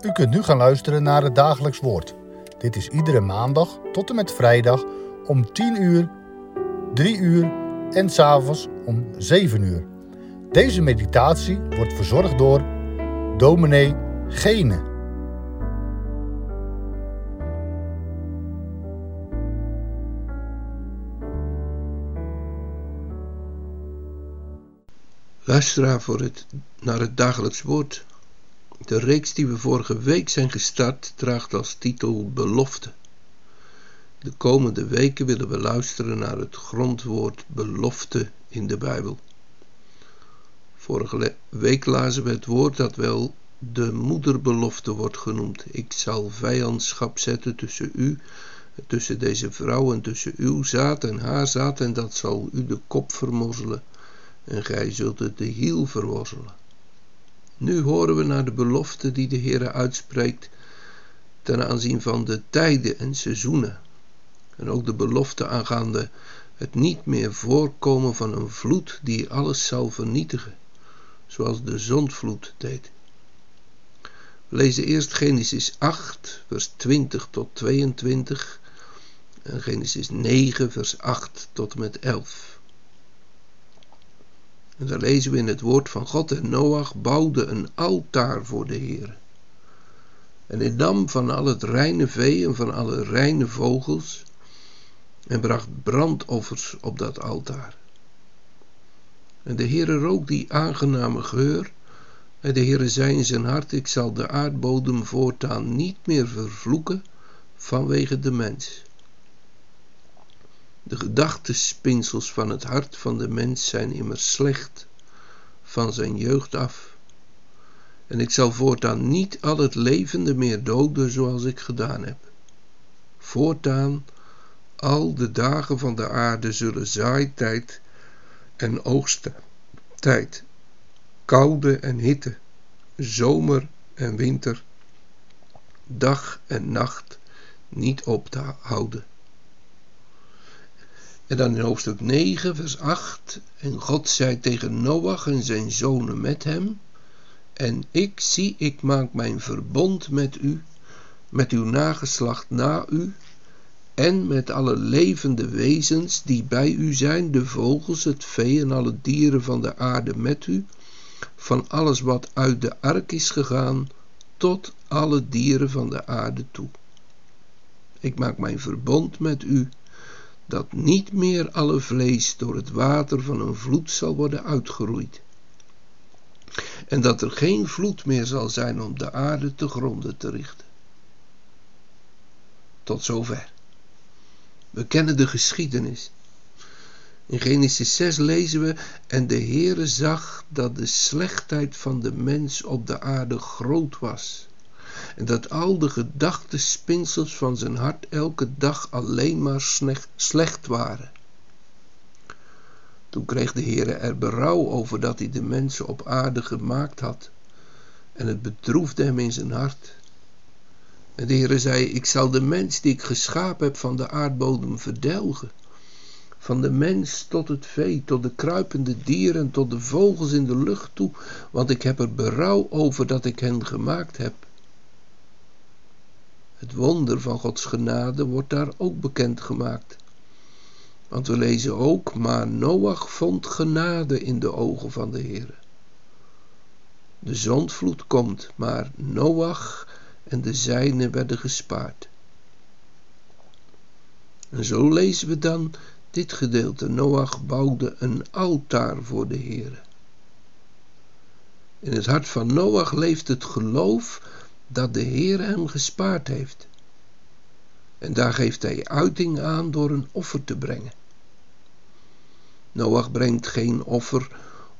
U kunt nu gaan luisteren naar het dagelijks woord. Dit is iedere maandag tot en met vrijdag om 10 uur, 3 uur en s'avonds om 7 uur. Deze meditatie wordt verzorgd door dominee Gene. Luisteraar voor het, naar het dagelijks woord. De reeks die we vorige week zijn gestart draagt als titel Belofte. De komende weken willen we luisteren naar het grondwoord belofte in de Bijbel. Vorige week lazen we het woord dat wel de moederbelofte wordt genoemd. Ik zal vijandschap zetten tussen u, tussen deze vrouw en tussen uw zaad en haar zaad en dat zal u de kop vermorzelen en gij zult het de hiel verworzelen. Nu horen we naar de belofte die de Heere uitspreekt ten aanzien van de tijden en seizoenen. En ook de belofte aangaande het niet meer voorkomen van een vloed die alles zal vernietigen, zoals de zondvloed deed. We lezen eerst Genesis 8, vers 20 tot 22 en Genesis 9, vers 8 tot en met 11. En daar lezen we in het woord van God en Noach bouwde een altaar voor de Heer. En hij nam van al het reine vee en van alle reine vogels en bracht brandoffers op dat altaar. En de Heere rook die aangename geur en de Heere zei in zijn hart, ik zal de aardbodem voortaan niet meer vervloeken vanwege de mens. De gedachtespinsels van het hart van de mens zijn immers slecht van zijn jeugd af. En ik zal voortaan niet al het levende meer doden zoals ik gedaan heb. Voortaan al de dagen van de aarde zullen zaaitijd en oogsttijd, koude en hitte, zomer en winter, dag en nacht niet op te houden. En dan in hoofdstuk 9, vers 8. En God zei tegen Noach en zijn zonen met hem. En ik zie, ik maak mijn verbond met u, met uw nageslacht na u, en met alle levende wezens die bij u zijn, de vogels, het vee en alle dieren van de aarde met u, van alles wat uit de ark is gegaan, tot alle dieren van de aarde toe. Ik maak mijn verbond met u dat niet meer alle vlees door het water van een vloed zal worden uitgeroeid. En dat er geen vloed meer zal zijn om de aarde te gronden te richten. Tot zover. We kennen de geschiedenis. In Genesis 6 lezen we: En de Heere zag dat de slechtheid van de mens op de aarde groot was en dat al de gedachtespinsels van zijn hart elke dag alleen maar slecht waren. Toen kreeg de Heere er berouw over dat hij de mensen op aarde gemaakt had, en het bedroefde hem in zijn hart. En de Heere zei, ik zal de mens die ik geschapen heb van de aardbodem verdelgen, van de mens tot het vee, tot de kruipende dieren, tot de vogels in de lucht toe, want ik heb er berouw over dat ik hen gemaakt heb. Het wonder van Gods genade wordt daar ook bekend gemaakt. Want we lezen ook, maar Noach vond genade in de ogen van de Heer. De zondvloed komt, maar Noach en de zijnen werden gespaard. En zo lezen we dan dit gedeelte. Noach bouwde een altaar voor de Heer. In het hart van Noach leeft het geloof dat de Heer hem gespaard heeft. En daar geeft hij uiting aan door een offer te brengen. Noach brengt geen offer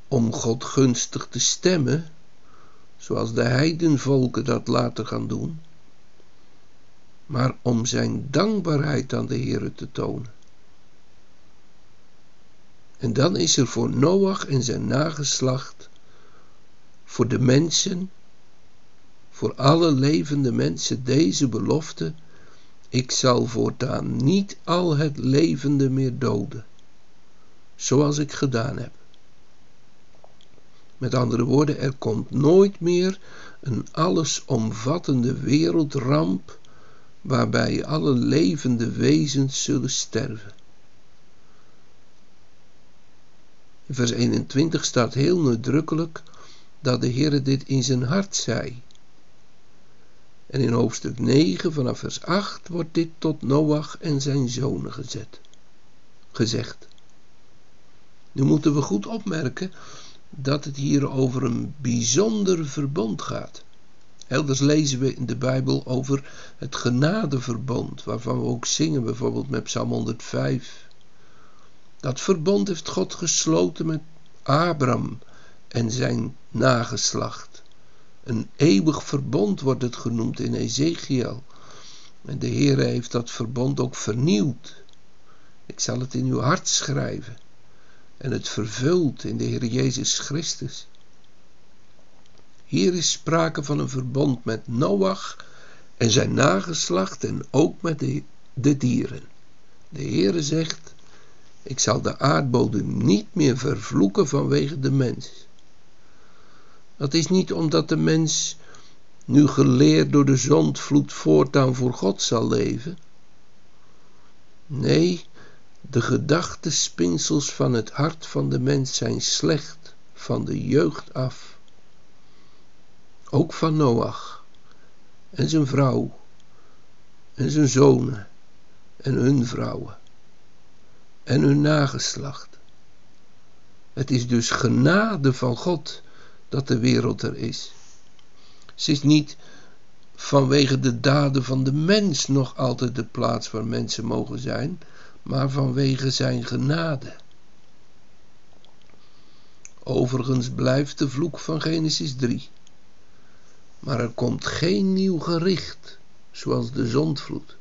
om God gunstig te stemmen, zoals de heidenvolken dat later gaan doen, maar om zijn dankbaarheid aan de Heer te tonen. En dan is er voor Noach en zijn nageslacht, voor de mensen voor alle levende mensen deze belofte: ik zal voortaan niet al het levende meer doden, zoals ik gedaan heb. Met andere woorden, er komt nooit meer een allesomvattende wereldramp waarbij alle levende wezens zullen sterven. In vers 21 staat heel nadrukkelijk dat de Heer dit in zijn hart zei. En in hoofdstuk 9 vanaf vers 8 wordt dit tot Noach en zijn zonen gezet, gezegd. Nu moeten we goed opmerken dat het hier over een bijzonder verbond gaat. Elders lezen we in de Bijbel over het genadeverbond, waarvan we ook zingen, bijvoorbeeld met Psalm 105. Dat verbond heeft God gesloten met Abraham en zijn nageslacht. Een eeuwig verbond wordt het genoemd in Ezekiel. En de Heer heeft dat verbond ook vernieuwd. Ik zal het in uw hart schrijven. En het vervult in de Heer Jezus Christus. Hier is sprake van een verbond met Noach en zijn nageslacht en ook met de, de dieren. De Heere zegt, ik zal de aardbodem niet meer vervloeken vanwege de mens. Dat is niet omdat de mens, nu geleerd door de zondvloed, voortaan voor God zal leven. Nee, de gedachtespinsels van het hart van de mens zijn slecht van de jeugd af ook van Noach en zijn vrouw en zijn zonen en hun vrouwen en hun nageslacht. Het is dus genade van God dat de wereld er is. Ze is niet vanwege de daden van de mens nog altijd de plaats waar mensen mogen zijn, maar vanwege zijn genade. Overigens blijft de vloek van Genesis 3 maar er komt geen nieuw gericht, zoals de zondvloed.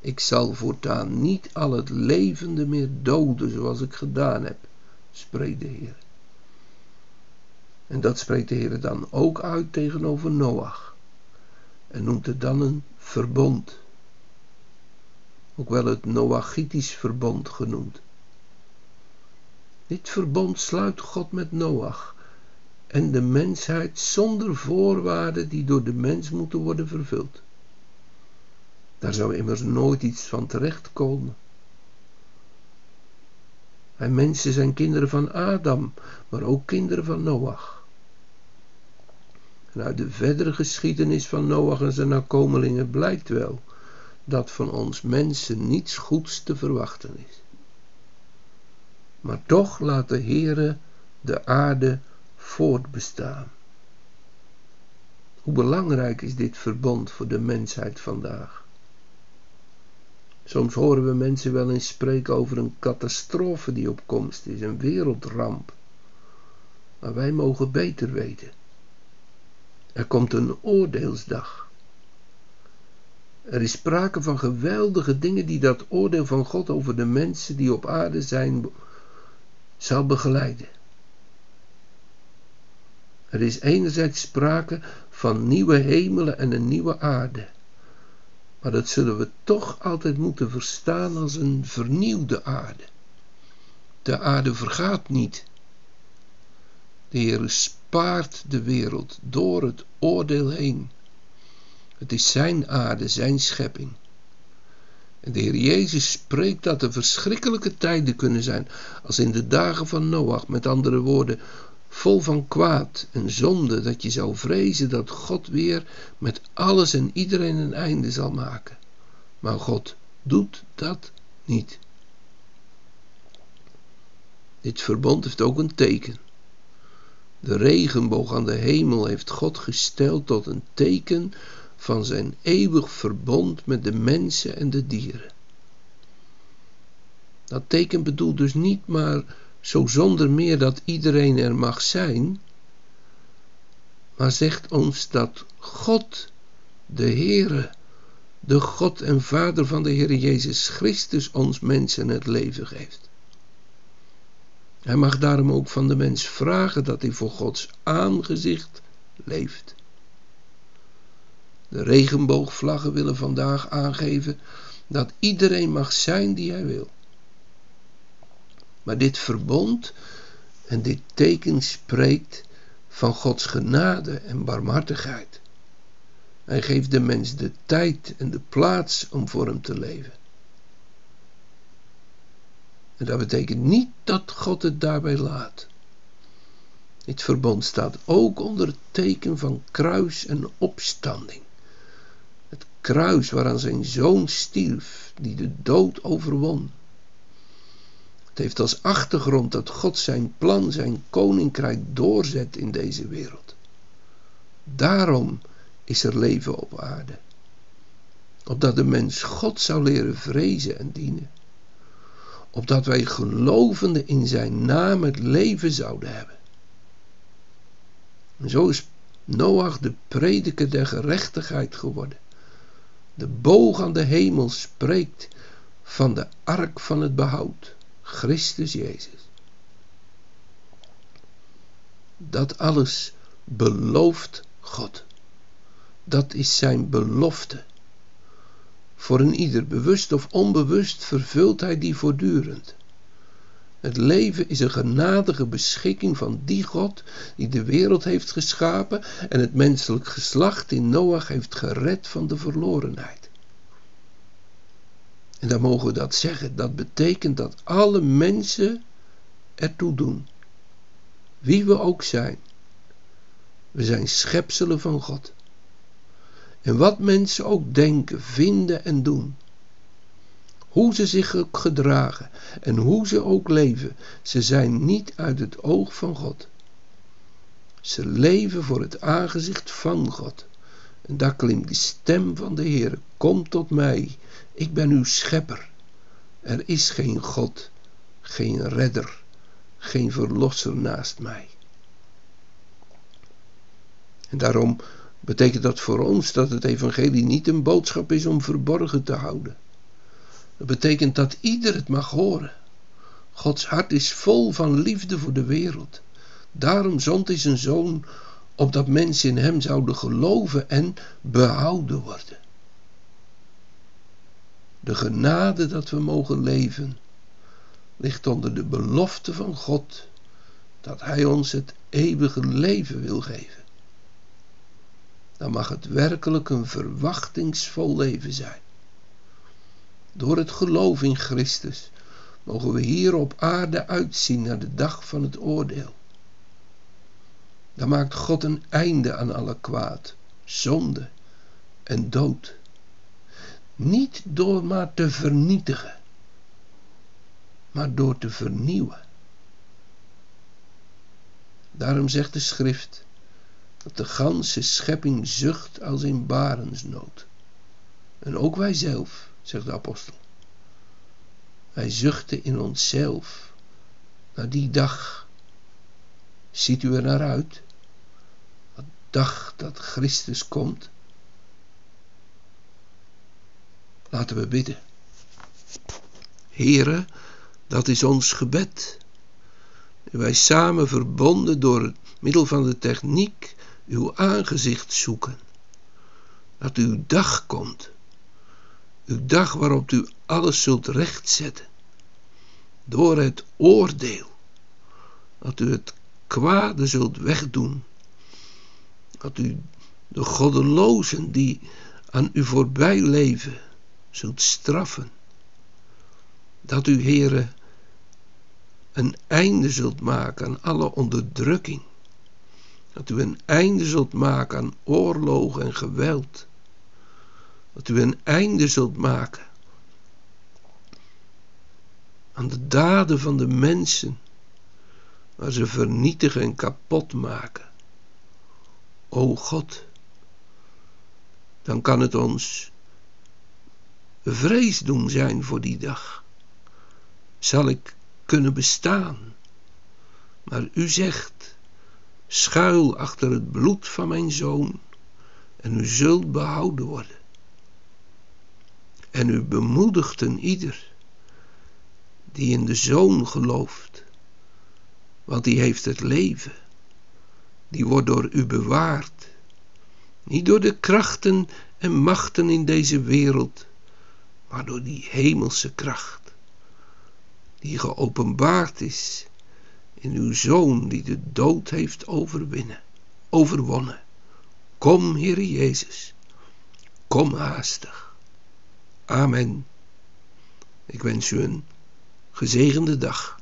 Ik zal voortaan niet al het levende meer doden, zoals ik gedaan heb, spreekt de Heer. En dat spreekt de Heer dan ook uit tegenover Noach. En noemt het dan een verbond. Ook wel het Noachitisch verbond genoemd. Dit verbond sluit God met Noach en de mensheid zonder voorwaarden die door de mens moeten worden vervuld. Daar zou immers nooit iets van terechtkomen. En mensen zijn kinderen van Adam, maar ook kinderen van Noach. En uit de verdere geschiedenis van Noach en zijn nakomelingen blijkt wel dat van ons mensen niets goeds te verwachten is. Maar toch laat de Heere de aarde voortbestaan. Hoe belangrijk is dit verbond voor de mensheid vandaag? Soms horen we mensen wel eens spreken over een catastrofe die op komst is, een wereldramp. Maar wij mogen beter weten. Er komt een oordeelsdag. Er is sprake van geweldige dingen die dat oordeel van God over de mensen die op aarde zijn zal begeleiden. Er is enerzijds sprake van nieuwe hemelen en een nieuwe aarde. Maar dat zullen we toch altijd moeten verstaan als een vernieuwde aarde. De aarde vergaat niet. De Heer spaart de wereld door het oordeel heen. Het is zijn aarde, zijn schepping. En de Heer Jezus spreekt dat er verschrikkelijke tijden kunnen zijn, als in de dagen van Noach, met andere woorden, vol van kwaad en zonde, dat je zou vrezen dat God weer met alles en iedereen een einde zal maken. Maar God doet dat niet. Dit verbond heeft ook een teken. De regenboog aan de hemel heeft God gesteld tot een teken van zijn eeuwig verbond met de mensen en de dieren. Dat teken bedoelt dus niet maar zo zonder meer dat iedereen er mag zijn, maar zegt ons dat God, de Heere, de God en Vader van de Heer Jezus Christus ons mensen het leven geeft. Hij mag daarom ook van de mens vragen dat hij voor Gods aangezicht leeft. De regenboogvlaggen willen vandaag aangeven dat iedereen mag zijn die hij wil. Maar dit verbond En dit teken spreekt van Gods genade en barmhartigheid. Hij geeft de mens de tijd en de plaats om voor hem te leven. En dat betekent niet dat God het daarbij laat. Dit verbond staat ook onder het teken van kruis en opstanding. Het kruis waaraan zijn zoon stierf, die de dood overwon. Het heeft als achtergrond dat God zijn plan, zijn koninkrijk doorzet in deze wereld. Daarom is er leven op aarde. Opdat de mens God zou leren vrezen en dienen. Opdat wij gelovende in zijn naam het leven zouden hebben. En zo is Noach de prediker der gerechtigheid geworden. De boog aan de hemel spreekt van de ark van het behoud, Christus Jezus. Dat alles belooft God. Dat is zijn belofte. Voor een ieder, bewust of onbewust, vervult hij die voortdurend. Het leven is een genadige beschikking van die God die de wereld heeft geschapen en het menselijk geslacht in Noach heeft gered van de verlorenheid. En dan mogen we dat zeggen. Dat betekent dat alle mensen ertoe doen. Wie we ook zijn. We zijn schepselen van God. En wat mensen ook denken, vinden en doen. Hoe ze zich ook gedragen en hoe ze ook leven, ze zijn niet uit het oog van God. Ze leven voor het aangezicht van God. En daar klinkt de stem van de Heer: Kom tot mij, ik ben uw schepper. Er is geen God, geen redder, geen verlosser naast mij. En daarom betekent dat voor ons dat het evangelie niet een boodschap is om verborgen te houden. Dat betekent dat ieder het mag horen. Gods hart is vol van liefde voor de wereld. Daarom zond hij zijn zoon opdat mensen in hem zouden geloven en behouden worden. De genade dat we mogen leven ligt onder de belofte van God dat Hij ons het eeuwige leven wil geven. Dan mag het werkelijk een verwachtingsvol leven zijn. Door het geloof in Christus mogen we hier op aarde uitzien naar de dag van het oordeel. Dan maakt God een einde aan alle kwaad, zonde en dood. Niet door maar te vernietigen, maar door te vernieuwen. Daarom zegt de schrift dat de ganse schepping zucht als in barensnood. En ook wij zelf, zegt de apostel. Wij zuchten in onszelf naar die dag. Ziet u er naar uit? De dag dat Christus komt. Laten we bidden. Here, dat is ons gebed. Wij samen verbonden door het middel van de techniek uw aangezicht zoeken. Dat uw dag komt. Uw dag waarop u alles zult rechtzetten. Door het oordeel. Dat u het kwade zult wegdoen. Dat u de goddelozen die aan u voorbij leven zult straffen. Dat u, Heere, een einde zult maken aan alle onderdrukking. Dat u een einde zult maken aan oorlog en geweld. Dat u een einde zult maken aan de daden van de mensen, waar ze vernietigen en kapot maken. O God, dan kan het ons vrees doen zijn voor die dag. Zal ik kunnen bestaan? Maar u zegt, schuil achter het bloed van mijn zoon en u zult behouden worden. En u bemoedigt een ieder die in de zoon gelooft, want die heeft het leven, die wordt door u bewaard, niet door de krachten en machten in deze wereld, maar door die hemelse kracht, die geopenbaard is in uw Zoon die de dood heeft overwinnen, overwonnen. Kom, Heere Jezus, kom haastig. Amen. Ik wens u een gezegende dag.